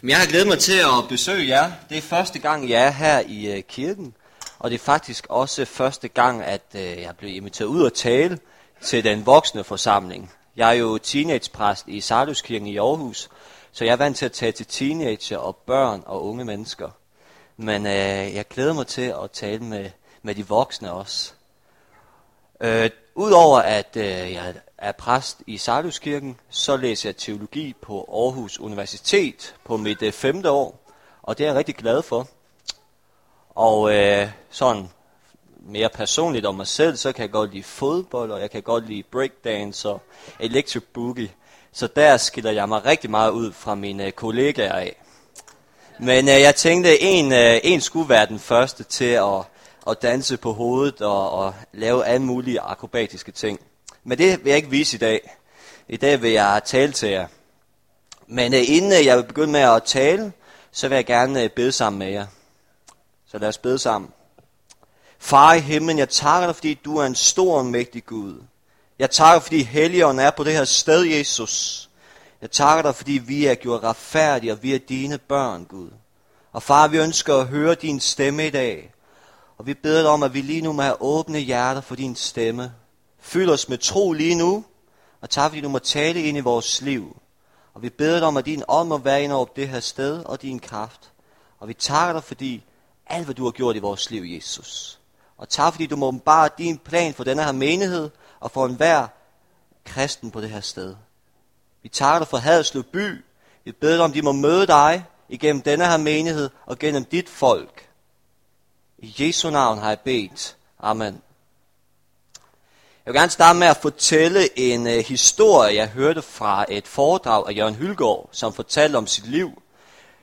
Men jeg har glædet mig til at besøge jer. Det er første gang, jeg er her i øh, kirken. Og det er faktisk også første gang, at øh, jeg blev inviteret ud og tale til den voksne forsamling. Jeg er jo teenagepræst i Sarduskirken i Aarhus, så jeg er vant til at tale til teenager og børn og unge mennesker. Men øh, jeg glæder mig til at tale med, med de voksne også. Øh, Udover at øh, jeg er præst i Sarduskirken, så læser jeg teologi på Aarhus Universitet på mit øh, femte år, og det er jeg rigtig glad for. Og øh, sådan mere personligt om mig selv, så kan jeg godt lide fodbold, og jeg kan godt lide breakdance og electric boogie. Så der skiller jeg mig rigtig meget ud fra mine øh, kollegaer af. Men øh, jeg tænkte, en, øh, en skulle være den første til at at danse på hovedet og, og lave alle mulige akrobatiske ting. Men det vil jeg ikke vise i dag. I dag vil jeg tale til jer. Men øh, inden øh, jeg vil begynde med at tale, så vil jeg gerne øh, bede sammen med jer. Så lad os bede sammen. Far i himlen, jeg takker dig, fordi du er en stor og mægtig Gud. Jeg takker fordi Helligånden er på det her sted, Jesus. Jeg takker dig, fordi vi er gjort retfærdige, og vi er dine børn, Gud. Og far, vi ønsker at høre din stemme i dag. Og vi beder dig om, at vi lige nu må have åbne hjerter for din stemme. Fyld os med tro lige nu, og tak fordi du må tale ind i vores liv. Og vi beder dig om, at din ånd må være ind over det her sted og din kraft. Og vi takker dig, fordi alt, hvad du har gjort i vores liv, Jesus. Og tak, fordi du må bare din plan for denne her menighed, og for enhver kristen på det her sted. Vi takker dig for Haderslev by. Vi beder dig om, at de må møde dig igennem denne her menighed og gennem dit folk. I Jesu navn har jeg bedt. Amen. Jeg vil gerne starte med at fortælle en øh, historie, jeg hørte fra et foredrag af Jørgen Hylgaard, som fortalte om sit liv.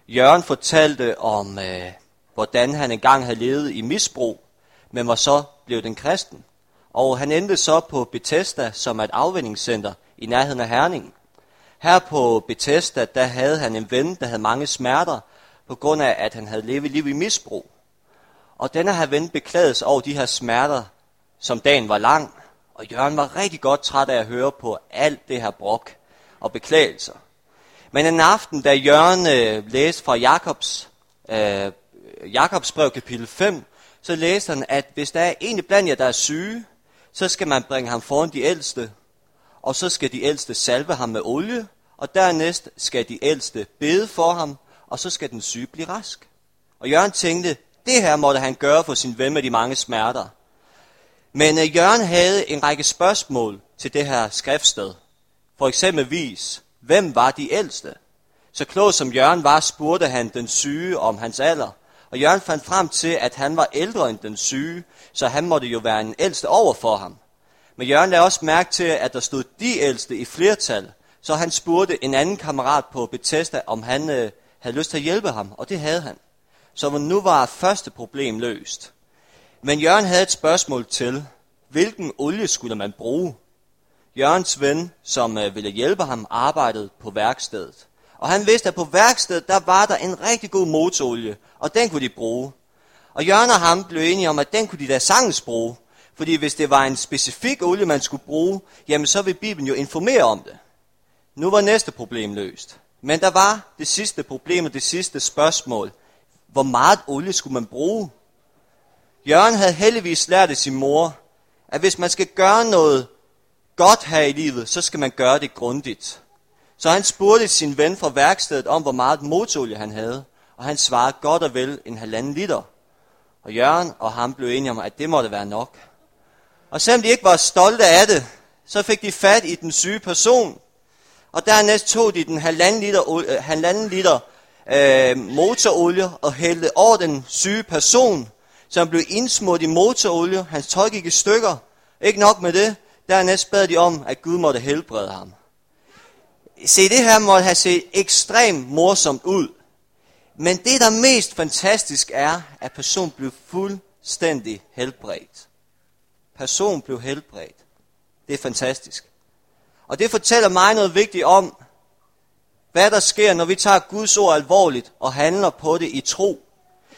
Jørgen fortalte om, øh, hvordan han engang havde levet i misbrug, men var så blevet den kristen. Og han endte så på Bethesda, som er et afvendingscenter i nærheden af Herning. Her på Bethesda, der havde han en ven, der havde mange smerter, på grund af, at han havde levet liv i misbrug. Og denne her ven beklagede sig over de her smerter, som dagen var lang. Og Jørgen var rigtig godt træt af at høre på alt det her brok og beklagelser. Men en aften, da Jørgen øh, læste fra Jakobs, øh, Jakobs brev kapitel 5, så læste han, at hvis der er en blandt jer, der er syge, så skal man bringe ham foran de ældste, og så skal de ældste salve ham med olie, og dernæst skal de ældste bede for ham, og så skal den syge blive rask. Og Jørgen tænkte, det her måtte han gøre for sin ven med de mange smerter. Men uh, Jørgen havde en række spørgsmål til det her skriftsted. For eksempelvis, hvem var de ældste? Så klog som Jørgen var, spurgte han den syge om hans alder. Og Jørgen fandt frem til, at han var ældre end den syge, så han måtte jo være en ældste over for ham. Men Jørgen lagde også mærke til, at der stod de ældste i flertal, så han spurgte en anden kammerat på Bethesda, om han øh, havde lyst til at hjælpe ham, og det havde han. Så nu var første problem løst. Men Jørgen havde et spørgsmål til, hvilken olie skulle man bruge? Jørgens ven, som øh, ville hjælpe ham, arbejdede på værkstedet. Og han vidste, at på værkstedet, der var der en rigtig god motorolie, og den kunne de bruge. Og Jørgen og ham blev enige om, at den kunne de da sagtens bruge. Fordi hvis det var en specifik olie, man skulle bruge, jamen så ville Bibelen jo informere om det. Nu var næste problem løst. Men der var det sidste problem og det sidste spørgsmål hvor meget olie skulle man bruge? Jørgen havde heldigvis lært af sin mor, at hvis man skal gøre noget godt her i livet, så skal man gøre det grundigt. Så han spurgte sin ven fra værkstedet om, hvor meget motorolie han havde, og han svarede godt og vel en halvanden liter. Og Jørgen og ham blev enige om, at det måtte være nok. Og selvom de ikke var stolte af det, så fik de fat i den syge person, og dernæst tog de den halvanden liter, øh, halvanden liter øh, motorolie og hældte over den syge person, som blev indsmurt i motorolie. Hans tøj gik i stykker. Ikke nok med det. Dernæst bad de om, at Gud måtte helbrede ham. Se, det her måtte have set ekstremt morsomt ud. Men det, der mest fantastisk er, at personen blev fuldstændig helbredt. Personen blev helbredt. Det er fantastisk. Og det fortæller mig noget vigtigt om, hvad der sker, når vi tager Guds ord alvorligt og handler på det i tro,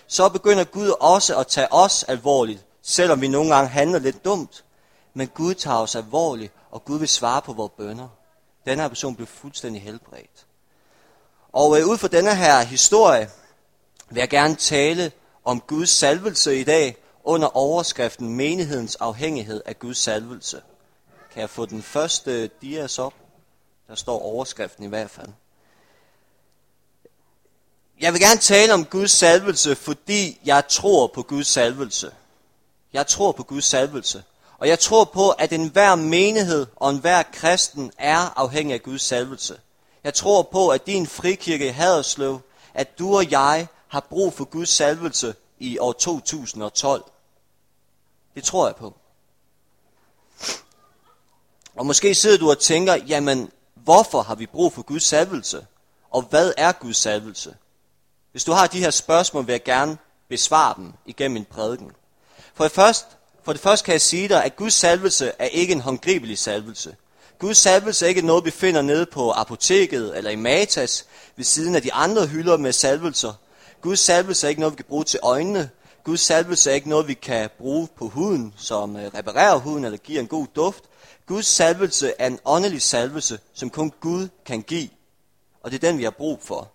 så begynder Gud også at tage os alvorligt, selvom vi nogle gange handler lidt dumt. Men Gud tager os alvorligt, og Gud vil svare på vores bønder. Den her person blev fuldstændig helbredt. Og øh, ud fra denne her historie vil jeg gerne tale om Guds salvelse i dag under overskriften Menighedens afhængighed af Guds salvelse. Kan jeg få den første dias op? Der står overskriften i hvert fald. Jeg vil gerne tale om Guds salvelse, fordi jeg tror på Guds salvelse. Jeg tror på Guds salvelse. Og jeg tror på, at enhver menighed og enhver kristen er afhængig af Guds salvelse. Jeg tror på, at din frikirke i Haderslev, at du og jeg har brug for Guds salvelse i år 2012. Det tror jeg på. Og måske sidder du og tænker, jamen, hvorfor har vi brug for Guds salvelse? Og hvad er Guds salvelse? Hvis du har de her spørgsmål, vil jeg gerne besvare dem igennem min prædiken. For det, første, for det første kan jeg sige dig, at Guds salvelse er ikke en håndgribelig salvelse. Guds salvelse er ikke noget, vi finder nede på apoteket eller i Matas ved siden af de andre hylder med salvelser. Guds salvelse er ikke noget, vi kan bruge til øjnene. Guds salvelse er ikke noget, vi kan bruge på huden, som øh, reparerer huden eller giver en god duft. Guds salvelse er en åndelig salvelse, som kun Gud kan give. Og det er den, vi har brug for.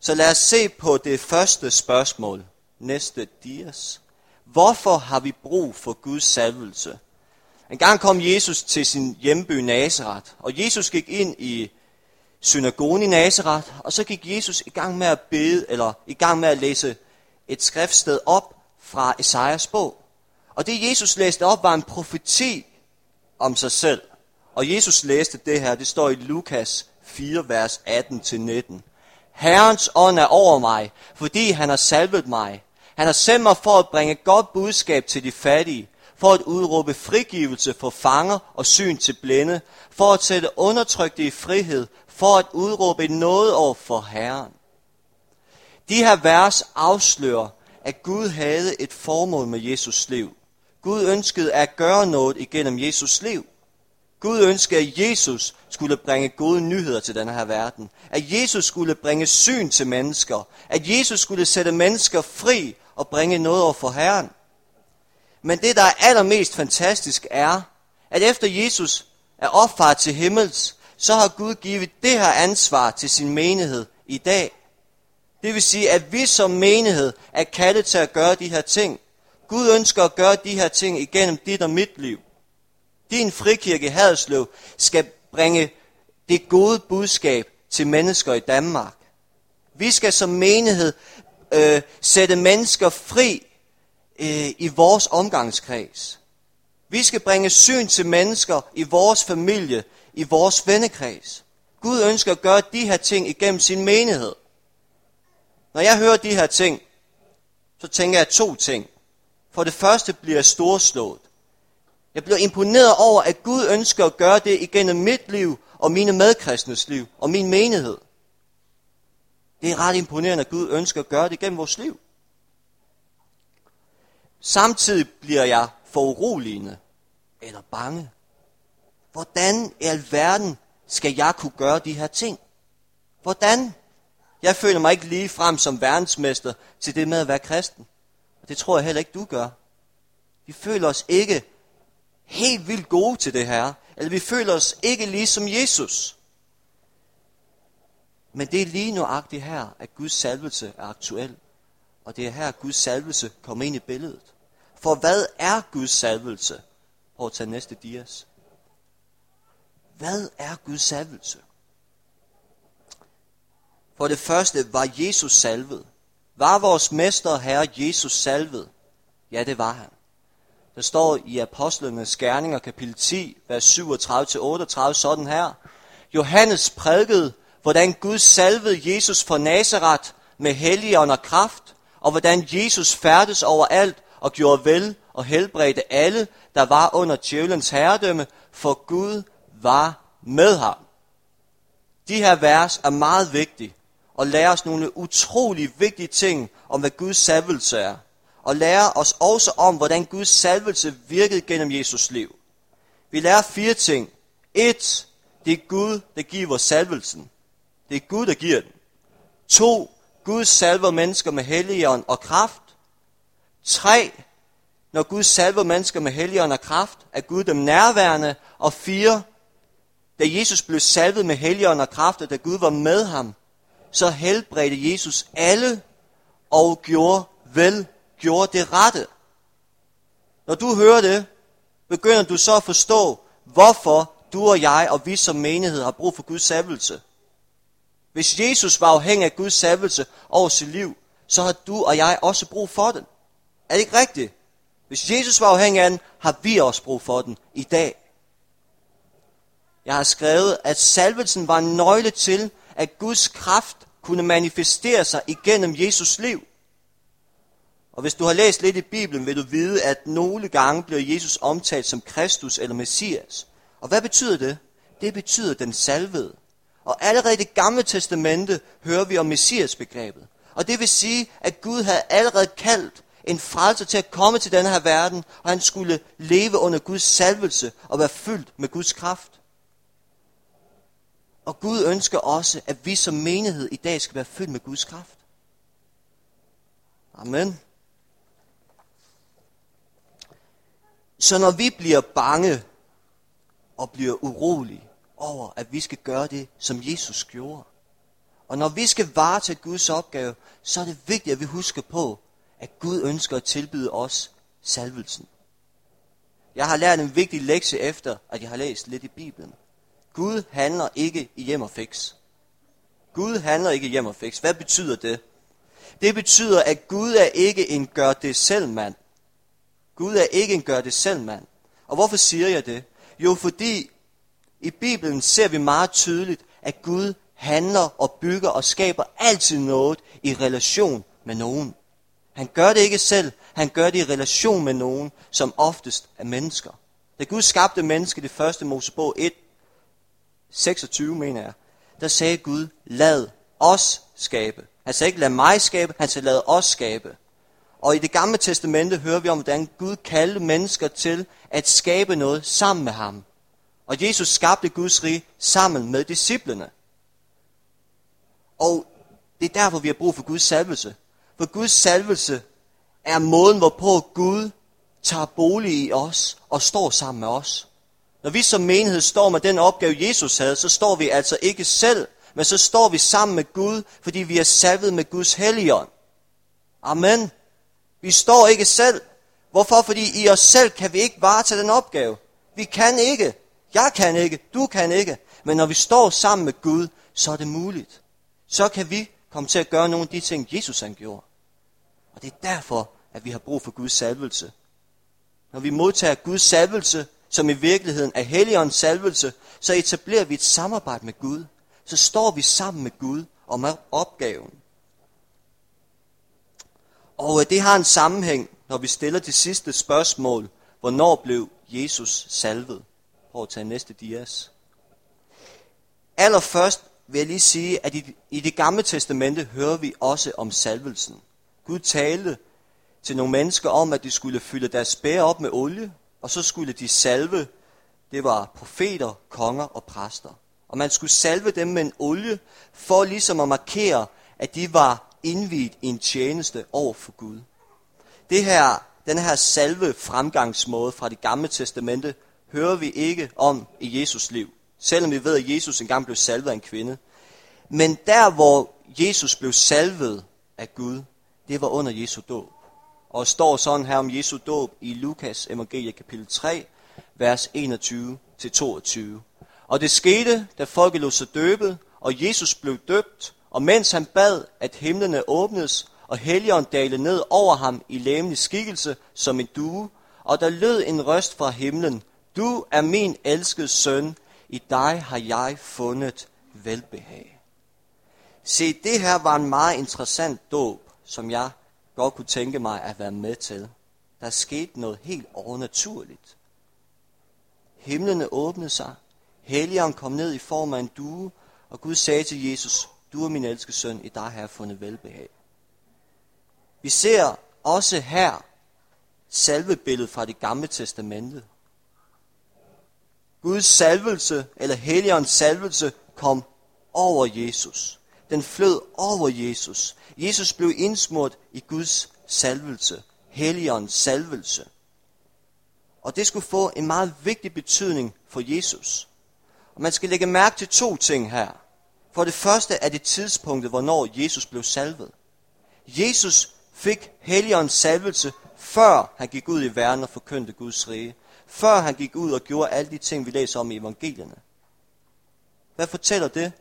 Så lad os se på det første spørgsmål. Næste dias. Hvorfor har vi brug for Guds salvelse? En gang kom Jesus til sin hjemby Nazareth, og Jesus gik ind i synagogen i Nazareth, og så gik Jesus i gang med at bede, eller i gang med at læse et skriftsted op fra Esajas bog. Og det Jesus læste op var en profeti om sig selv. Og Jesus læste det her, det står i Lukas 4, vers 18-19. Herrens ånd er over mig, fordi han har salvet mig. Han har sendt mig for at bringe godt budskab til de fattige, for at udråbe frigivelse for fanger og syn til blinde, for at sætte undertrykte i frihed, for at udråbe noget over for Herren. De her vers afslører, at Gud havde et formål med Jesus liv. Gud ønskede at gøre noget igennem Jesus liv. Gud ønskede, at Jesus skulle bringe gode nyheder til den her verden. At Jesus skulle bringe syn til mennesker. At Jesus skulle sætte mennesker fri og bringe noget over for Herren. Men det, der er allermest fantastisk, er, at efter Jesus er opfaret til himmels, så har Gud givet det her ansvar til sin menighed i dag. Det vil sige, at vi som menighed er kaldet til at gøre de her ting. Gud ønsker at gøre de her ting igennem dit og mit liv. Din frikirke Haderslev skal bringe det gode budskab til mennesker i Danmark. Vi skal som menighed øh, sætte mennesker fri øh, i vores omgangskreds. Vi skal bringe syn til mennesker i vores familie, i vores vennekreds. Gud ønsker at gøre de her ting igennem sin menighed. Når jeg hører de her ting, så tænker jeg to ting. For det første bliver jeg storslået. Jeg bliver imponeret over, at Gud ønsker at gøre det igennem mit liv og mine medkristnes liv og min menighed. Det er ret imponerende, at Gud ønsker at gøre det gennem vores liv. Samtidig bliver jeg foruroligende eller bange. Hvordan i alverden skal jeg kunne gøre de her ting? Hvordan? Jeg føler mig ikke lige frem som verdensmester til det med at være kristen. Og det tror jeg heller ikke, du gør. Vi føler os ikke helt vildt gode til det her. Eller vi føler os ikke lige som Jesus. Men det er lige nuagtigt her, at Guds salvelse er aktuel. Og det er her, at Guds salvelse kommer ind i billedet. For hvad er Guds salvelse? Prøv at tage næste dias. Hvad er Guds salvelse? For det første var Jesus salvet. Var vores mester og herre Jesus salvet? Ja, det var han. Der står i Apostlenes Gerninger kapitel 10, vers 37-38 sådan her. Johannes prædikede, hvordan Gud salvede Jesus fra Nazareth med helligånd og kraft, og hvordan Jesus færdes overalt og gjorde vel og helbredte alle, der var under djævelens herredømme, for Gud var med ham. De her vers er meget vigtige og lærer os nogle utrolig vigtige ting om, hvad Guds salvelse er. Og lærer os også om, hvordan Guds salvelse virkede gennem Jesus liv. Vi lærer fire ting. Et, det er Gud, der giver salvelsen. Det er Gud, der giver den. To, Gud salver mennesker med helligånd og kraft. Tre, når Gud salver mennesker med helligånd og kraft, er Gud dem nærværende. Og fire, da Jesus blev salvet med helligånd og kraft, og da Gud var med ham, så helbredte Jesus alle og gjorde vel, gjorde det rette. Når du hører det, begynder du så at forstå, hvorfor du og jeg og vi som menighed har brug for Guds salvelse. Hvis Jesus var afhængig af Guds salvelse over sit liv, så har du og jeg også brug for den. Er det ikke rigtigt? Hvis Jesus var afhængig af den, har vi også brug for den i dag. Jeg har skrevet, at salvelsen var en nøgle til, at Guds kraft kunne manifestere sig igennem Jesus liv. Og hvis du har læst lidt i Bibelen, vil du vide, at nogle gange bliver Jesus omtalt som Kristus eller Messias. Og hvad betyder det? Det betyder den salvede. Og allerede i det gamle testamente hører vi om Messias-begrebet. Og det vil sige, at Gud havde allerede kaldt en frelser til at komme til denne her verden, og han skulle leve under Guds salvelse og være fyldt med Guds kraft. Og Gud ønsker også, at vi som menighed i dag skal være fyldt med Guds kraft. Amen. Så når vi bliver bange og bliver urolige over, at vi skal gøre det, som Jesus gjorde, og når vi skal varetage Guds opgave, så er det vigtigt, at vi husker på, at Gud ønsker at tilbyde os salvelsen. Jeg har lært en vigtig lektie efter, at jeg har læst lidt i Bibelen. Gud handler ikke i hjem og fix. Gud handler ikke i hjem og fix. Hvad betyder det? Det betyder, at Gud er ikke en gør det selv mand. Gud er ikke en gør det selv mand. Og hvorfor siger jeg det? Jo, fordi i Bibelen ser vi meget tydeligt, at Gud handler og bygger og skaber altid noget i relation med nogen. Han gør det ikke selv, han gør det i relation med nogen, som oftest er mennesker. Da Gud skabte mennesket i første Mosebog 1, 26 mener jeg, der sagde Gud, lad os skabe. Han sagde ikke, lad mig skabe, han sagde, lad os skabe. Og i det gamle testamente hører vi om, hvordan Gud kaldte mennesker til at skabe noget sammen med ham. Og Jesus skabte Guds rige sammen med disciplene. Og det er derfor, vi har brug for Guds salvelse. For Guds salvelse er måden, hvorpå Gud tager bolig i os og står sammen med os. Når vi som menighed står med den opgave, Jesus havde, så står vi altså ikke selv, men så står vi sammen med Gud, fordi vi er salvet med Guds helligånd. Amen. Vi står ikke selv. Hvorfor? Fordi i os selv kan vi ikke varetage den opgave. Vi kan ikke. Jeg kan ikke. Du kan ikke. Men når vi står sammen med Gud, så er det muligt. Så kan vi komme til at gøre nogle af de ting, Jesus han gjorde. Og det er derfor, at vi har brug for Guds salvelse. Når vi modtager Guds salvelse, som i virkeligheden er Helligåndens salvelse, så etablerer vi et samarbejde med Gud. Så står vi sammen med Gud om opgaven. Og øh, det har en sammenhæng, når vi stiller det sidste spørgsmål. Hvornår blev Jesus salvet? Prøv at tage næste dias. Allerførst vil jeg lige sige, at i, i det gamle testamente hører vi også om salvelsen. Gud talte til nogle mennesker om, at de skulle fylde deres spære op med olie, og så skulle de salve, det var profeter, konger og præster. Og man skulle salve dem med en olie, for ligesom at markere, at de var indviet i en tjeneste over for Gud. Det her, den her salve fremgangsmåde fra det gamle testamente, hører vi ikke om i Jesus liv. Selvom vi ved, at Jesus engang blev salvet af en kvinde. Men der, hvor Jesus blev salvet af Gud, det var under Jesu dåb. Og står sådan her om Jesu dåb i Lukas evangelie kapitel 3, vers 21-22. Og det skete, da folket lå sig døbe, og Jesus blev døbt, og mens han bad, at himlene åbnes, og helligånden dalede ned over ham i læmelig skikkelse som en due, og der lød en røst fra himlen, Du er min elskede søn, i dig har jeg fundet velbehag. Se, det her var en meget interessant dåb, som jeg godt kunne tænke mig at være med til. Der skete noget helt overnaturligt. Himlene åbnede sig, Helligånden kom ned i form af en due, og Gud sagde til Jesus, du er min elskede søn, i dig har jeg fundet velbehag. Vi ser også her salvebilledet fra det gamle testamente. Guds salvelse, eller Helligåndens salvelse, kom over Jesus. Den flød over Jesus. Jesus blev indsmurt i Guds salvelse. Helligåndens salvelse. Og det skulle få en meget vigtig betydning for Jesus. Og man skal lægge mærke til to ting her. For det første er det tidspunktet, hvornår Jesus blev salvet. Jesus fik Helligåndens salvelse, før han gik ud i verden og forkyndte Guds rige. Før han gik ud og gjorde alle de ting, vi læser om i evangelierne. Hvad fortæller det?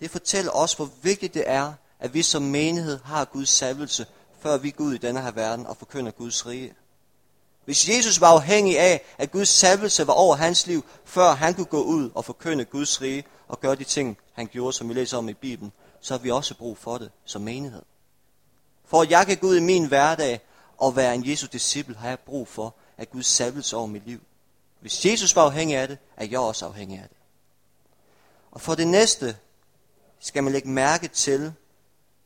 Det fortæller os, hvor vigtigt det er, at vi som menighed har Guds salvelse, før vi går ud i denne her verden og forkynder Guds rige. Hvis Jesus var afhængig af, at Guds salvelse var over hans liv, før han kunne gå ud og forkynde Guds rige og gøre de ting, han gjorde, som vi læser om i Bibelen, så har vi også brug for det som menighed. For at jeg kan gå ud i min hverdag og være en Jesus disciple, har jeg brug for, at Gud salves over mit liv. Hvis Jesus var afhængig af det, er jeg også afhængig af det. Og for det næste skal man lægge mærke til,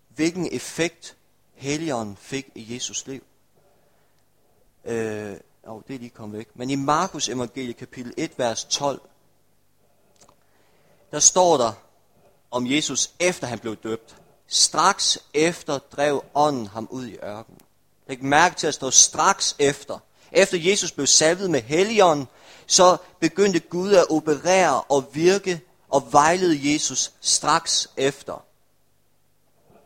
hvilken effekt Helligånden fik i Jesus liv. Øh, oh, det er lige kommet væk. Men i Markus evangelie kapitel 1, vers 12, der står der om Jesus, efter han blev døbt. Straks efter drev ånden ham ud i ørkenen. Læg mærke til at stå straks efter. Efter Jesus blev salvet med helligånden, så begyndte Gud at operere og virke og vejlede Jesus straks efter.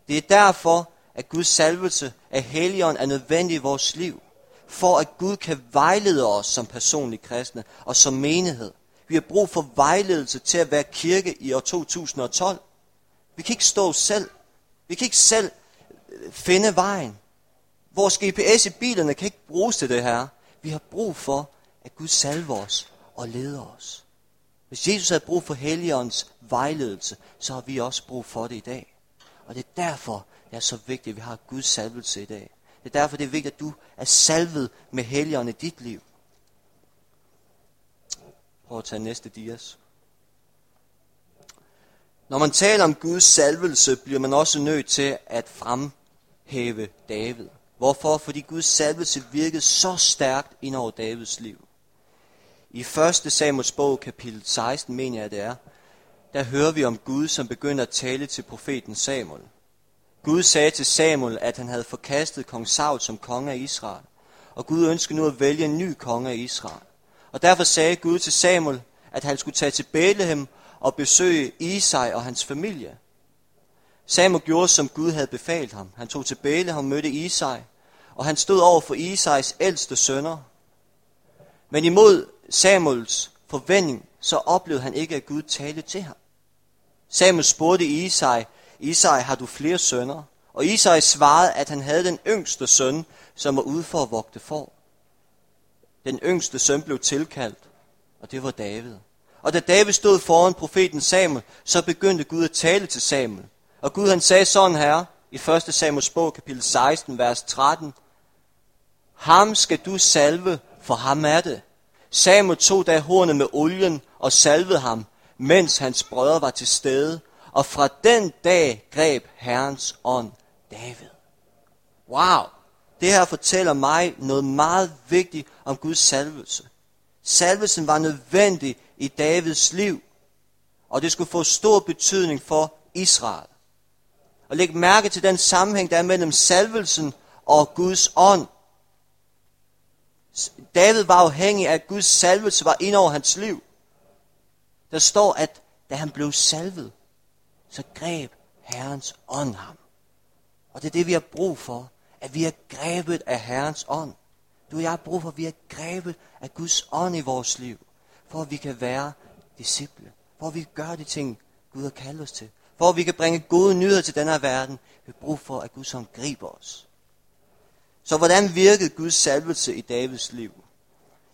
Det er derfor, at Guds salvelse af helligånden er nødvendig i vores liv. For at Gud kan vejlede os som personlige kristne og som menighed. Vi har brug for vejledelse til at være kirke i år 2012. Vi kan ikke stå selv. Vi kan ikke selv øh, finde vejen. Vores GPS i bilerne kan ikke bruges til det her. Vi har brug for, at Gud salver os og leder os. Hvis Jesus havde brug for Helligåndens vejledelse, så har vi også brug for det i dag. Og det er derfor, det er så vigtigt, at vi har Guds salvelse i dag. Det er derfor, det er vigtigt, at du er salvet med Helligånden i dit liv. Prøv at tage næste dias. Når man taler om Guds salvelse, bliver man også nødt til at fremhæve David. Hvorfor? Fordi Guds salvelse virkede så stærkt ind over Davids liv. I 1. Samuels bog, kapitel 16, mener jeg det er, der hører vi om Gud, som begynder at tale til profeten Samuel. Gud sagde til Samuel, at han havde forkastet kong Saul som konge af Israel, og Gud ønskede nu at vælge en ny konge af Israel. Og derfor sagde Gud til Samuel, at han skulle tage til Bethlehem og besøge Isai og hans familie. Samuel gjorde, som Gud havde befalt ham. Han tog til Bethlehem og mødte Isai, og han stod over for Isais ældste sønner. Men imod Samuels forventning, så oplevede han ikke, at Gud talte til ham. Samuel spurgte Isai, Isai, har du flere sønner? Og Isai svarede, at han havde den yngste søn, som var ude for at vogte for. Den yngste søn blev tilkaldt, og det var David. Og da David stod foran profeten Samuel, så begyndte Gud at tale til Samuel. Og Gud han sagde sådan her, i 1. Samuels bog, kapitel 16, vers 13. Ham skal du salve, for ham er det. Samuel tog da hornet med olien og salvede ham, mens hans brødre var til stede. Og fra den dag greb Herrens ånd David. Wow! Det her fortæller mig noget meget vigtigt om Guds salvelse. Salvelsen var nødvendig i Davids liv, og det skulle få stor betydning for Israel. Og læg mærke til den sammenhæng, der er mellem salvelsen og Guds ånd. David var afhængig af, at Guds salvelse var ind over hans liv. Der står, at da han blev salvet, så greb Herrens ånd ham. Og det er det, vi har brug for. At vi er grebet af Herrens ånd. Du og jeg har brug for, at vi er grebet af Guds ånd i vores liv. For at vi kan være disciple. For at vi kan gøre de ting, Gud har kaldt os til. For at vi kan bringe gode nyheder til denne verden. Vi har brug for, at Guds ånd griber os. Så hvordan virkede Guds salvelse i Davids liv?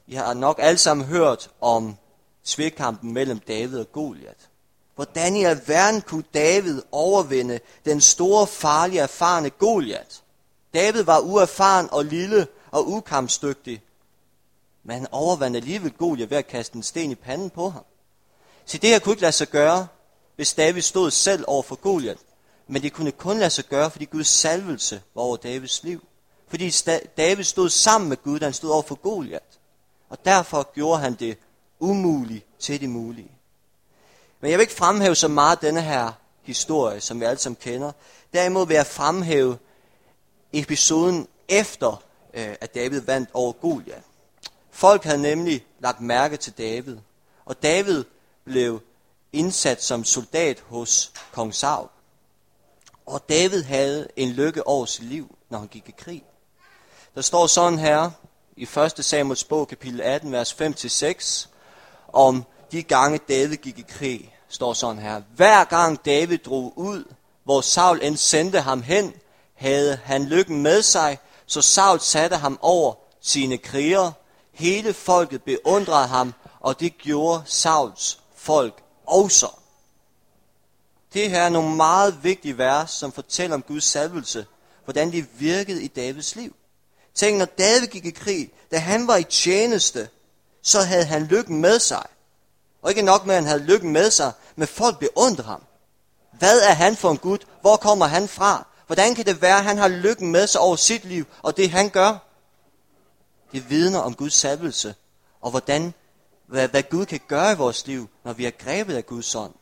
I har nok alle sammen hørt om svigkampen mellem David og Goliat. Hvordan i alverden kunne David overvinde den store, farlige, erfarne Goliat? David var uerfaren og lille og ukampsdygtig, men han overvandt alligevel Goliat ved at kaste en sten i panden på ham. Så det her kunne ikke lade sig gøre, hvis David stod selv over for Goliat. Men det kunne kun lade sig gøre, fordi Guds salvelse var over Davids liv. Fordi David stod sammen med Gud, da han stod over for Goliat. Og derfor gjorde han det umuligt til det mulige. Men jeg vil ikke fremhæve så meget denne her historie, som vi alle sammen kender. Derimod vil jeg fremhæve episoden efter, øh, at David vandt over Goliat. Folk havde nemlig lagt mærke til David, og David blev indsat som soldat hos kong Saul. Og David havde en lykke over sit liv, når han gik i krig. Der står sådan her i 1. Samuels bog, kapitel 18, vers 5-6, om de gange David gik i krig, står sådan her. Hver gang David drog ud, hvor Saul end sendte ham hen, havde han lykken med sig, så Saul satte ham over sine krigere. Hele folket beundrede ham, og det gjorde Sauls folk også. Det her er nogle meget vigtige vers, som fortæller om Guds salvelse, hvordan det virkede i Davids liv. Tænk, når David gik i krig, da han var i tjeneste, så havde han lykken med sig. Og ikke nok med, at han havde lykken med sig, men folk beundrede ham. Hvad er han for en Gud? Hvor kommer han fra? Hvordan kan det være, at han har lykken med sig over sit liv, og det han gør? Det vidner om Guds salvelse, og hvordan, hvad, hvad Gud kan gøre i vores liv, når vi er grebet af Guds ånd.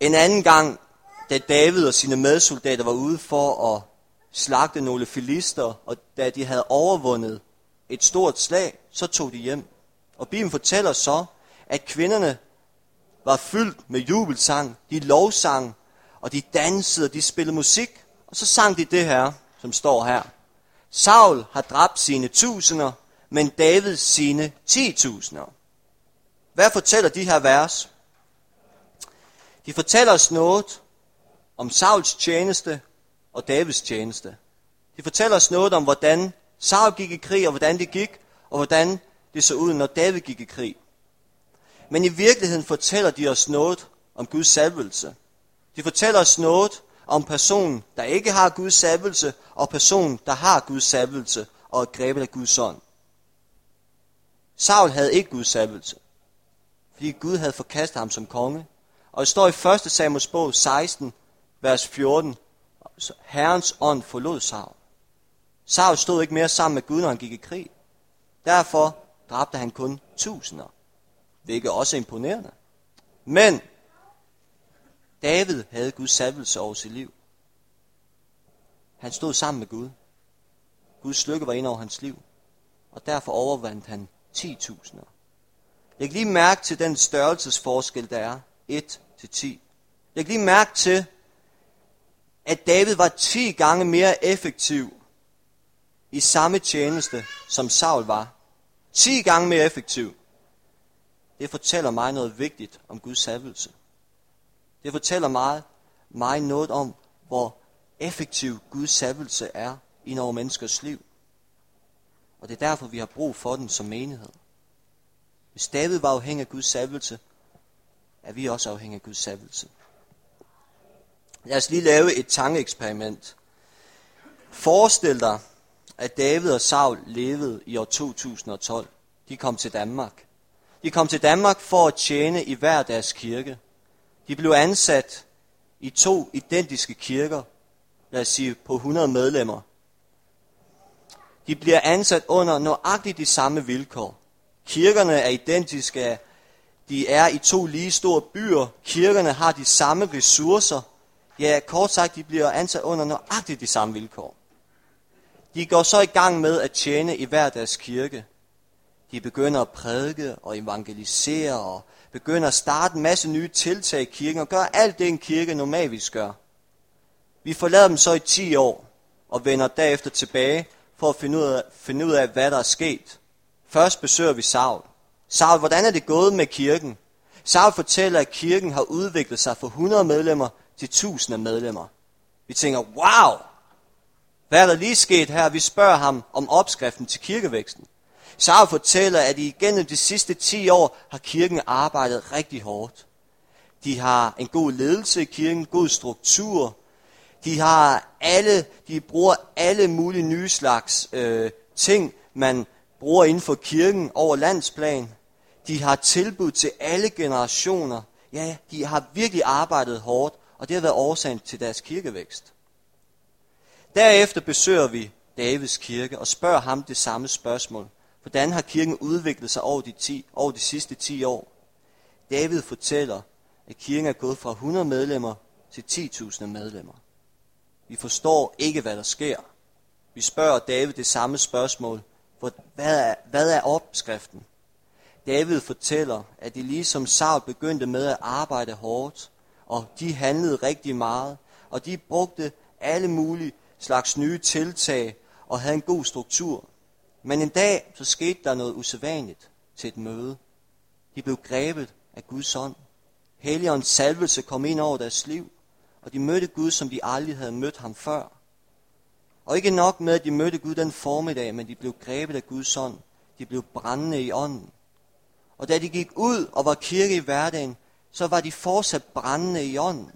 En anden gang, da David og sine medsoldater var ude for at slagte nogle filister, og da de havde overvundet et stort slag, så tog de hjem. Og Bibelen fortæller så, at kvinderne var fyldt med jubelsang, de lovsang, og de dansede, og de spillede musik, og så sang de det her, som står her. Saul har dræbt sine tusinder, men David sine ti tusinder. Hvad fortæller de her vers? De fortæller os noget om Sauls tjeneste og Davids tjeneste. De fortæller os noget om, hvordan Saul gik i krig, og hvordan det gik, og hvordan det så ud, når David gik i krig. Men i virkeligheden fortæller de os noget om Guds salvelse. De fortæller os noget om personen, der ikke har Guds salvelse, og personen, der har Guds salvelse og er grebet af Guds ånd. Saul havde ikke Guds salvelse, fordi Gud havde forkastet ham som konge. Og det står i 1. Samuels bog 16, vers 14, Herrens ånd forlod Saul. Saul stod ikke mere sammen med Gud, når han gik i krig. Derfor dræbte han kun tusinder, hvilket også er imponerende. Men David havde Guds salvelse over sit liv. Han stod sammen med Gud. Guds lykke var ind over hans liv, og derfor overvandt han 10.000. Læg lige mærke til den størrelsesforskel, der er 1 til 10. Læg lige mærke til, at David var 10 gange mere effektiv i samme tjeneste, som Saul var. 10 gange mere effektiv. Det fortæller mig noget vigtigt om Guds salvelse. Det fortæller meget, mig noget om, hvor effektiv Guds salvelse er i nogle menneskers liv. Og det er derfor, vi har brug for den som menighed. Hvis David var afhængig af Guds salvelse, er vi også afhængige af Guds salvelse. Lad os lige lave et tankeeksperiment. Forestil dig, at David og Saul levede i år 2012. De kom til Danmark. De kom til Danmark for at tjene i hver deres kirke. De blev ansat i to identiske kirker, lad os sige på 100 medlemmer. De bliver ansat under nøjagtigt de samme vilkår. Kirkerne er identiske. De er i to lige store byer. Kirkerne har de samme ressourcer. Ja, kort sagt, de bliver ansat under nøjagtigt de samme vilkår. De går så i gang med at tjene i hver deres kirke. De begynder at prædike og evangelisere og begynder at starte en masse nye tiltag i kirken og gøre alt det, en kirke normalt gør. Vi forlader dem så i 10 år og vender derefter tilbage for at finde ud af, finde ud af hvad der er sket. Først besøger vi Saul. Saul, hvordan er det gået med kirken? Saul fortæller, at kirken har udviklet sig fra 100 medlemmer til 1000 medlemmer. Vi tænker, wow, hvad er der lige sket her? Vi spørger ham om opskriften til kirkevæksten. Sara fortæller, at igennem de sidste 10 år har kirken arbejdet rigtig hårdt. De har en god ledelse i kirken, god struktur. De har alle, de bruger alle mulige nye slags øh, ting, man bruger inden for kirken over landsplan. De har tilbud til alle generationer. Ja, de har virkelig arbejdet hårdt, og det har været årsagen til deres kirkevækst. Derefter besøger vi Davids kirke og spørger ham det samme spørgsmål. Hvordan har kirken udviklet sig over de, 10, over de sidste 10 år? David fortæller, at kirken er gået fra 100 medlemmer til 10.000 medlemmer. Vi forstår ikke, hvad der sker. Vi spørger David det samme spørgsmål. Hvad er, hvad er opskriften? David fortæller, at de ligesom Saul begyndte med at arbejde hårdt, og de handlede rigtig meget, og de brugte alle mulige slags nye tiltag og havde en god struktur. Men en dag, så skete der noget usædvanligt til et møde. De blev grebet af Guds ånd. Helligåndens salvelse kom ind over deres liv, og de mødte Gud, som de aldrig havde mødt ham før. Og ikke nok med, at de mødte Gud den formiddag, men de blev grebet af Guds ånd. De blev brændende i ånden. Og da de gik ud og var kirke i hverdagen, så var de fortsat brændende i ånden.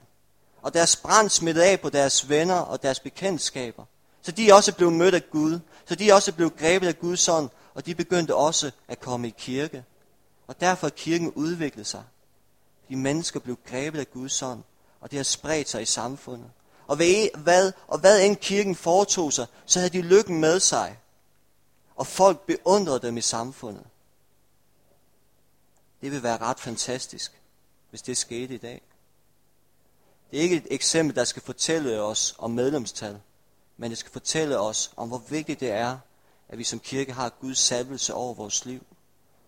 Og deres brand smittede af på deres venner og deres bekendtskaber. Så de også blev mødt af Gud. Så de også blev grebet af Guds ånd, og de begyndte også at komme i kirke. Og derfor er kirken udviklet sig. De mennesker blev grebet af Guds ånd, og det har spredt sig i samfundet. Og hvad, og hvad end kirken foretog sig, så havde de lykken med sig. Og folk beundrede dem i samfundet. Det vil være ret fantastisk, hvis det skete i dag. Det er ikke et eksempel, der skal fortælle os om medlemstal, men det skal fortælle os om, hvor vigtigt det er, at vi som kirke har Guds salvelse over vores liv.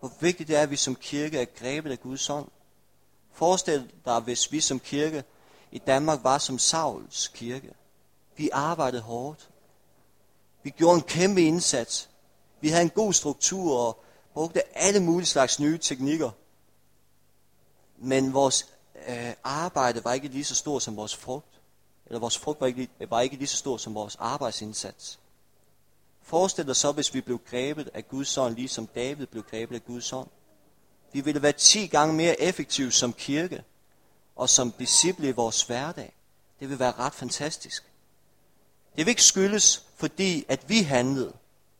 Hvor vigtigt det er, at vi som kirke er grebet af Guds ånd. Forestil dig, hvis vi som kirke i Danmark var som Sauls kirke. Vi arbejdede hårdt. Vi gjorde en kæmpe indsats. Vi havde en god struktur og brugte alle mulige slags nye teknikker. Men vores øh, arbejde var ikke lige så stort som vores frugt. Eller vores frugt var ikke, var ikke lige så stor som vores arbejdsindsats. Forestil dig så, hvis vi blev grebet af Guds ånd, ligesom David blev grebet af Guds ånd. Vi ville være 10 gange mere effektive som kirke og som disciple i vores hverdag. Det vil være ret fantastisk. Det vil ikke skyldes, fordi at vi handlede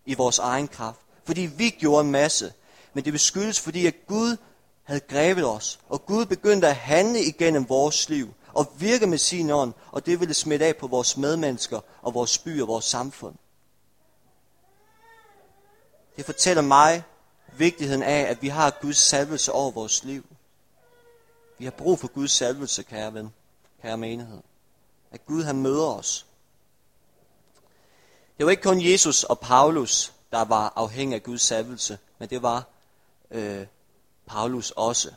i vores egen kraft, fordi vi gjorde en masse, men det vil skyldes, fordi at Gud havde grebet os, og Gud begyndte at handle igennem vores liv, og virke med sin ånd, og det ville smitte af på vores medmennesker, og vores by og vores samfund. Det fortæller mig vigtigheden af, at vi har Guds salvelse over vores liv. Vi har brug for Guds salvelse, kære ven, kære menighed. At Gud han møder os. Det var ikke kun Jesus og Paulus, der var afhængig af Guds salvelse, men det var øh, Paulus også.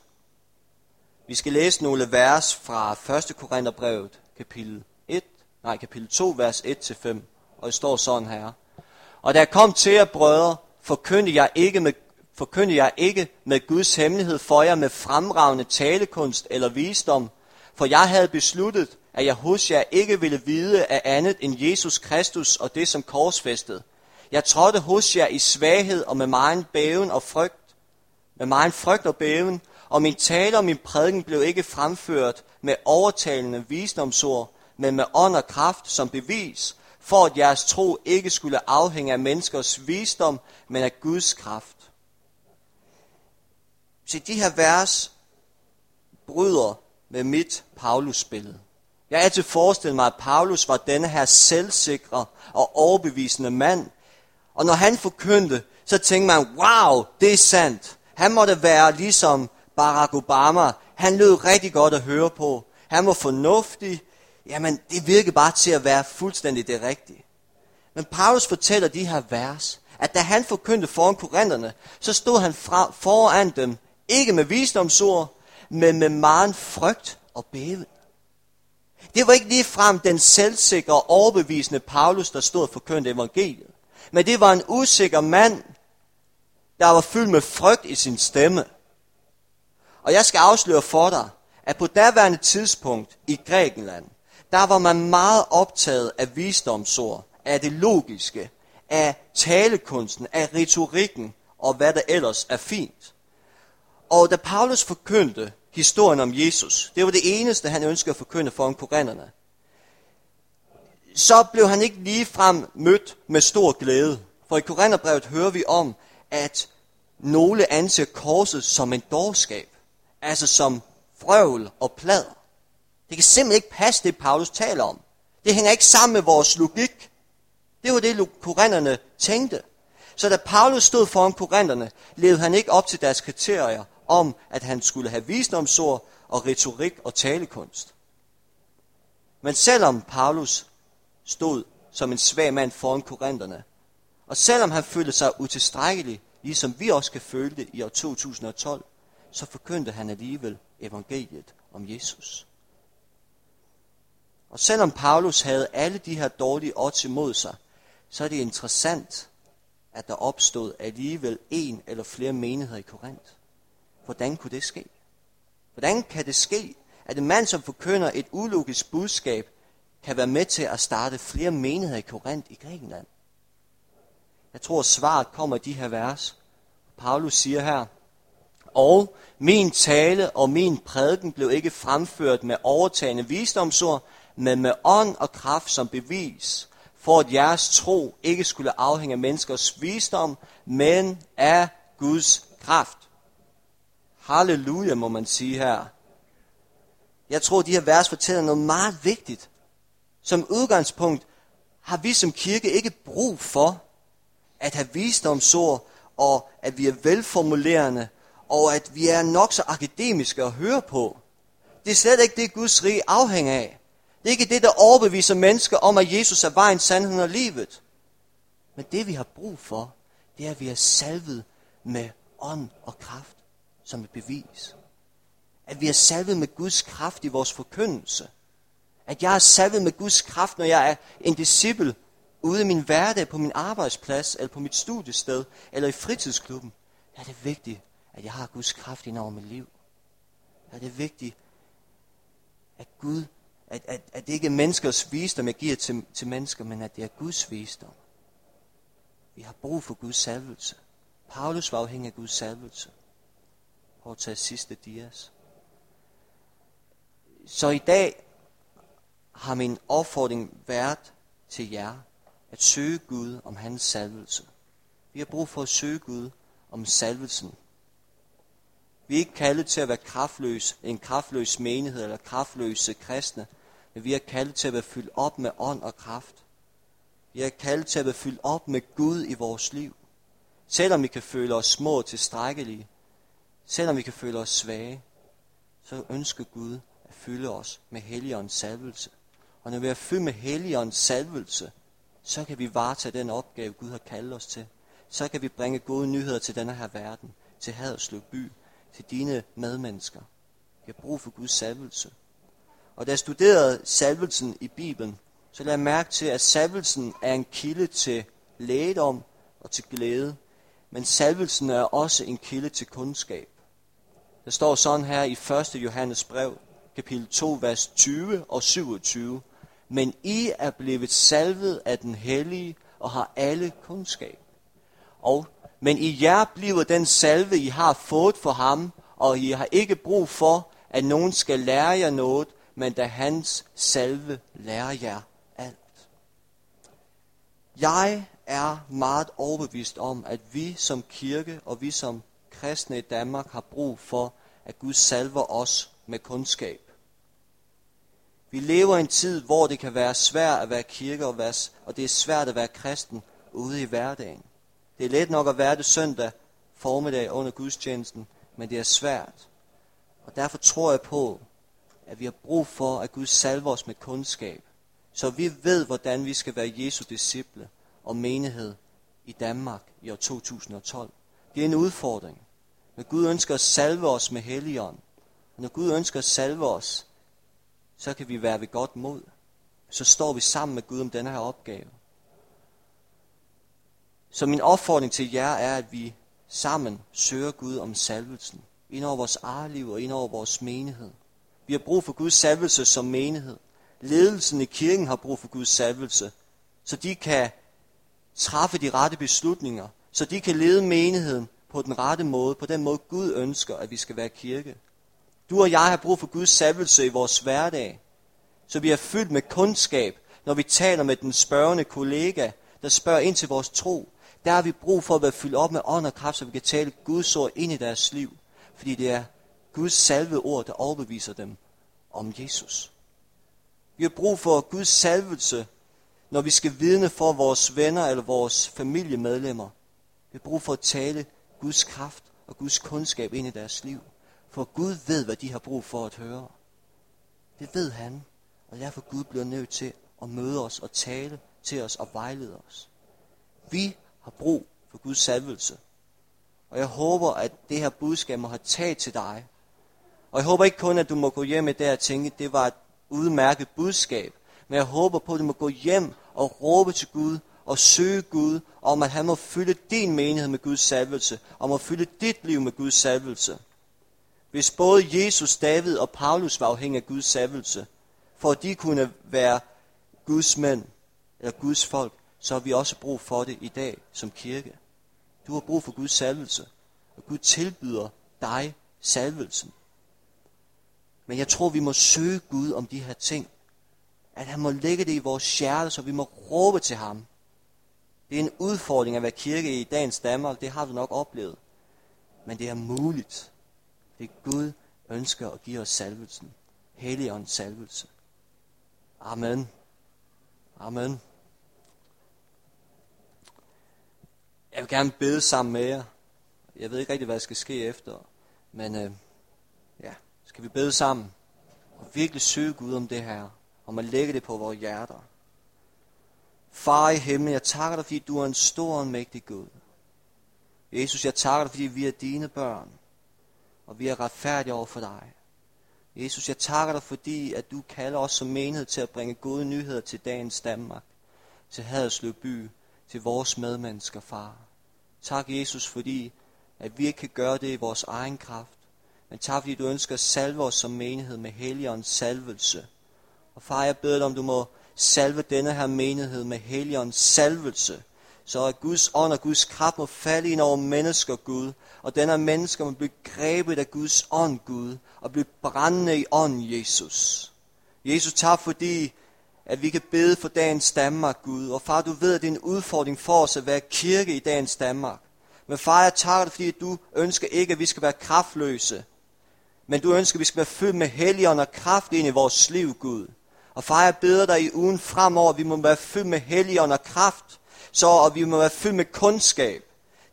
Vi skal læse nogle vers fra 1. Korintherbrevet, kapitel 1, nej, kapitel 2, vers 1-5, og det står sådan her. Og der kom til jer, brødre, forkyndte jeg ikke med forkyndte jeg ikke med Guds hemmelighed for jer med fremragende talekunst eller visdom, for jeg havde besluttet, at jeg hos jer ikke ville vide af andet end Jesus Kristus og det som korsfæstet. Jeg trådte hos jer i svaghed og med meget bæven og frygt, med meget frygt og bæven, og min tale og min prædiken blev ikke fremført med overtalende visdomsord, men med ånd og kraft som bevis, for at jeres tro ikke skulle afhænge af menneskers visdom, men af Guds kraft. Se, de her vers bryder med mit Paulus-billede. Jeg er altid forestillet mig, at Paulus var denne her selvsikre og overbevisende mand. Og når han forkyndte, så tænkte man, wow, det er sandt. Han måtte være ligesom Barack Obama. Han lød rigtig godt at høre på. Han var fornuftig. Jamen, det virkede bare til at være fuldstændig det rigtige. Men Paulus fortæller de her vers, at da han forkyndte foran korinterne, så stod han fra, foran dem ikke med visdomsord, men med meget frygt og bæven. Det var ikke lige frem den selvsikre og overbevisende Paulus, der stod for kønt evangeliet. Men det var en usikker mand, der var fyldt med frygt i sin stemme. Og jeg skal afsløre for dig, at på daværende tidspunkt i Grækenland, der var man meget optaget af visdomsord, af det logiske, af talekunsten, af retorikken og hvad der ellers er fint. Og da Paulus forkyndte historien om Jesus, det var det eneste, han ønskede at forkynde foran korinterne, så blev han ikke lige frem mødt med stor glæde. For i Korintherbrevet hører vi om, at nogle anser korset som en dårskab, altså som frøvl og plader. Det kan simpelthen ikke passe, det Paulus taler om. Det hænger ikke sammen med vores logik. Det var det, korinterne tænkte. Så da Paulus stod foran korinterne, levede han ikke op til deres kriterier om, at han skulle have visdomsord og retorik og talekunst. Men selvom Paulus stod som en svag mand foran korinterne, og selvom han følte sig utilstrækkelig, ligesom vi også kan føle det i år 2012, så forkyndte han alligevel evangeliet om Jesus. Og selvom Paulus havde alle de her dårlige odds imod sig, så er det interessant, at der opstod alligevel en eller flere menigheder i Korinth. Hvordan kunne det ske? Hvordan kan det ske, at en mand, som forkynder et ulogisk budskab, kan være med til at starte flere menigheder i Korinth i Grækenland? Jeg tror, svaret kommer i de her vers. Paulus siger her, og min tale og min prædiken blev ikke fremført med overtagende visdomsord, men med ånd og kraft som bevis, for at jeres tro ikke skulle afhænge af menneskers visdom, men af Guds kraft. Halleluja, må man sige her. Jeg tror, de her vers fortæller noget meget vigtigt. Som udgangspunkt har vi som kirke ikke brug for at have visdomsord, og at vi er velformulerende, og at vi er nok så akademiske at høre på. Det er slet ikke det, Guds rige afhænger af. Det er ikke det, der overbeviser mennesker om, at Jesus er vejen, sandheden og livet. Men det, vi har brug for, det er, at vi er salvet med ånd og kraft som et bevis. At vi er salvet med Guds kraft i vores forkyndelse. At jeg er salvet med Guds kraft, når jeg er en disciple ude i min hverdag, på min arbejdsplads, eller på mit studiested, eller i fritidsklubben. Der er det vigtigt, at jeg har Guds kraft ind over mit liv. Det er det vigtigt, at Gud, at, at, at det ikke er menneskers visdom, jeg giver til, til mennesker, men at det er Guds visdom. Vi har brug for Guds salvelse. Paulus var afhængig af Guds salvelse. Prøv at tage sidste dias. Så i dag har min opfordring været til jer at søge Gud om hans salvelse. Vi har brug for at søge Gud om salvelsen. Vi er ikke kaldet til at være kraftløs, en kraftløs menighed eller kraftløse kristne, men vi er kaldet til at være fyldt op med ånd og kraft. Vi er kaldet til at være fyldt op med Gud i vores liv. Selvom vi kan føle os små og tilstrækkelige, selvom vi kan føle os svage, så ønsker Gud at fylde os med Helligåndens salvelse. Og når vi er fyldt med Helligåndens salvelse, så kan vi varetage den opgave, Gud har kaldet os til. Så kan vi bringe gode nyheder til denne her verden, til Haderslev by, til dine medmennesker. Vi har brug for Guds salvelse. Og da jeg studerede salvelsen i Bibelen, så lagde jeg mærke til, at salvelsen er en kilde til lægedom og til glæde. Men salvelsen er også en kilde til kundskab. Der står sådan her i 1. Johannes brev, kapitel 2, vers 20 og 27. Men I er blevet salvet af den hellige og har alle kundskab. Og, men i jer bliver den salve, I har fået for ham, og I har ikke brug for, at nogen skal lære jer noget, men da hans salve lærer jer alt. Jeg er meget overbevist om, at vi som kirke og vi som kristne i Danmark har brug for, at Gud salver os med kundskab. Vi lever i en tid, hvor det kan være svært at være kirke og, være, og det er svært at være kristen ude i hverdagen. Det er let nok at være det søndag formiddag under gudstjenesten, men det er svært. Og derfor tror jeg på, at vi har brug for, at Gud salver os med kundskab, så vi ved, hvordan vi skal være Jesu disciple og menighed i Danmark i år 2012. Det er en udfordring. Men Gud ønsker at salve os med helligånd, og når Gud ønsker at salve os, så kan vi være ved godt mod. Så står vi sammen med Gud om denne her opgave. Så min opfordring til jer er, at vi sammen søger Gud om salvelsen. Ind over vores eget liv og ind over vores menighed. Vi har brug for Guds salvelse som menighed. Ledelsen i kirken har brug for Guds salvelse, så de kan træffe de rette beslutninger, så de kan lede menigheden på den rette måde, på den måde Gud ønsker, at vi skal være kirke. Du og jeg har brug for Guds salvelse i vores hverdag, så vi er fyldt med kundskab, når vi taler med den spørgende kollega, der spørger ind til vores tro. Der har vi brug for at være fyldt op med ånd og kraft, så vi kan tale Guds ord ind i deres liv. Fordi det er Guds salvede ord, der overbeviser dem om Jesus. Vi har brug for Guds salvelse, når vi skal vidne for vores venner eller vores familiemedlemmer. Vi har brug for at tale Guds kraft og Guds kundskab ind i deres liv. For Gud ved, hvad de har brug for at høre. Det ved han. Og derfor Gud bliver nødt til at møde os og tale til os og vejlede os. Vi har brug for Guds salvelse. Og jeg håber, at det her budskab må have taget til dig. Og jeg håber ikke kun, at du må gå hjem med det og tænke, at det var et udmærket budskab. Men jeg håber på, at du må gå hjem og råbe til Gud og søge Gud om, at han må fylde din menighed med Guds salvelse, og må fylde dit liv med Guds salvelse. Hvis både Jesus, David og Paulus var afhængige af Guds salvelse, for at de kunne være Guds mænd, eller Guds folk, så har vi også brug for det i dag som kirke. Du har brug for Guds salvelse, og Gud tilbyder dig salvelsen. Men jeg tror, vi må søge Gud om de her ting. At han må lægge det i vores hjerte, så vi må råbe til ham. Det er en udfordring at være kirke i dagens Danmark, det har du nok oplevet. Men det er muligt. Det er Gud ønsker at give os salvelsen. Helligåndens salvelse. Amen. Amen. Jeg vil gerne bede sammen med jer. Jeg ved ikke rigtig, hvad der skal ske efter. Men øh, ja, skal vi bede sammen og virkelig søge Gud om det her. Om at lægge det på vores hjerter. Far i himlen, jeg takker dig, fordi du er en stor og mægtig Gud. Jesus, jeg takker dig, fordi vi er dine børn, og vi er retfærdige over for dig. Jesus, jeg takker dig, fordi at du kalder os som menighed til at bringe gode nyheder til dagens Danmark, til Haderslev by, til vores medmennesker, far. Tak, Jesus, fordi at vi ikke kan gøre det i vores egen kraft, men tak, fordi du ønsker at salve os som menighed med Helligåndens salvelse. Og far, jeg beder dig, om du må salve denne her menighed med Helligåndens salvelse, så at Guds ånd og Guds kraft må falde ind over mennesker, Gud, og denne mennesker må blive grebet af Guds ånd, Gud, og blive brændende i ånd, Jesus. Jesus, tak fordi, at vi kan bede for dagens Danmark, Gud. Og far, du ved, at det er en udfordring for os at være kirke i dagens Danmark. Men far, jeg takker dig, fordi du ønsker ikke, at vi skal være kraftløse. Men du ønsker, at vi skal være fyldt med helligånd og kraft ind i vores liv, Gud. Og far, jeg beder dig i ugen fremover, at vi må være fyldt med helligånd og kraft, så og vi må være fyldt med kundskab.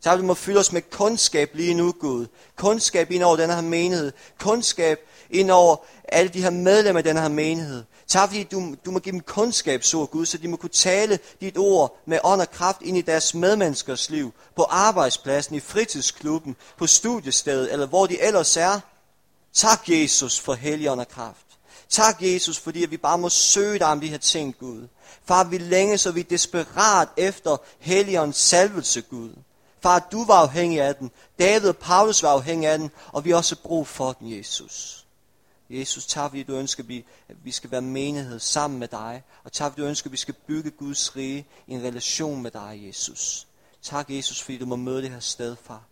Så vi må fylde os med kundskab lige nu, Gud. Kundskab ind over den her menighed. Kundskab ind over alle de her medlemmer af den her menighed. Tak fordi du, du må give dem kundskabsord, Gud, så de må kunne tale dit ord med ånd og kraft ind i deres medmenneskers liv. På arbejdspladsen, i fritidsklubben, på studiestedet, eller hvor de ellers er. Tak, Jesus, for helligånd og kraft. Tak, Jesus, fordi vi bare må søge dig om de her ting, Gud. Far, vi længe, så vi er desperat efter helligåndens salvelse, Gud. Far, du var afhængig af den. David og Paulus var afhængig af den, og vi har også brug for den, Jesus. Jesus, tak fordi du ønsker, at vi skal være menighed sammen med dig. Og tak fordi du ønsker, at vi skal bygge Guds rige i en relation med dig, Jesus. Tak, Jesus, fordi du må møde det her sted, far.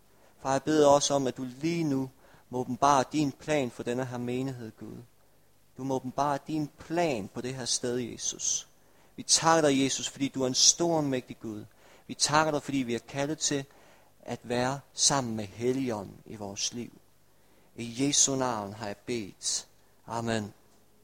Far, jeg beder også om, at du lige nu må åbenbare din plan for denne her menighed, Gud. Du må åbenbare din plan på det her sted, Jesus. Vi takker dig, Jesus, fordi du er en stor og mægtig Gud. Vi takker dig, fordi vi er kaldet til at være sammen med Helligånden i vores liv. I Jesu navn har jeg bedt. Amen.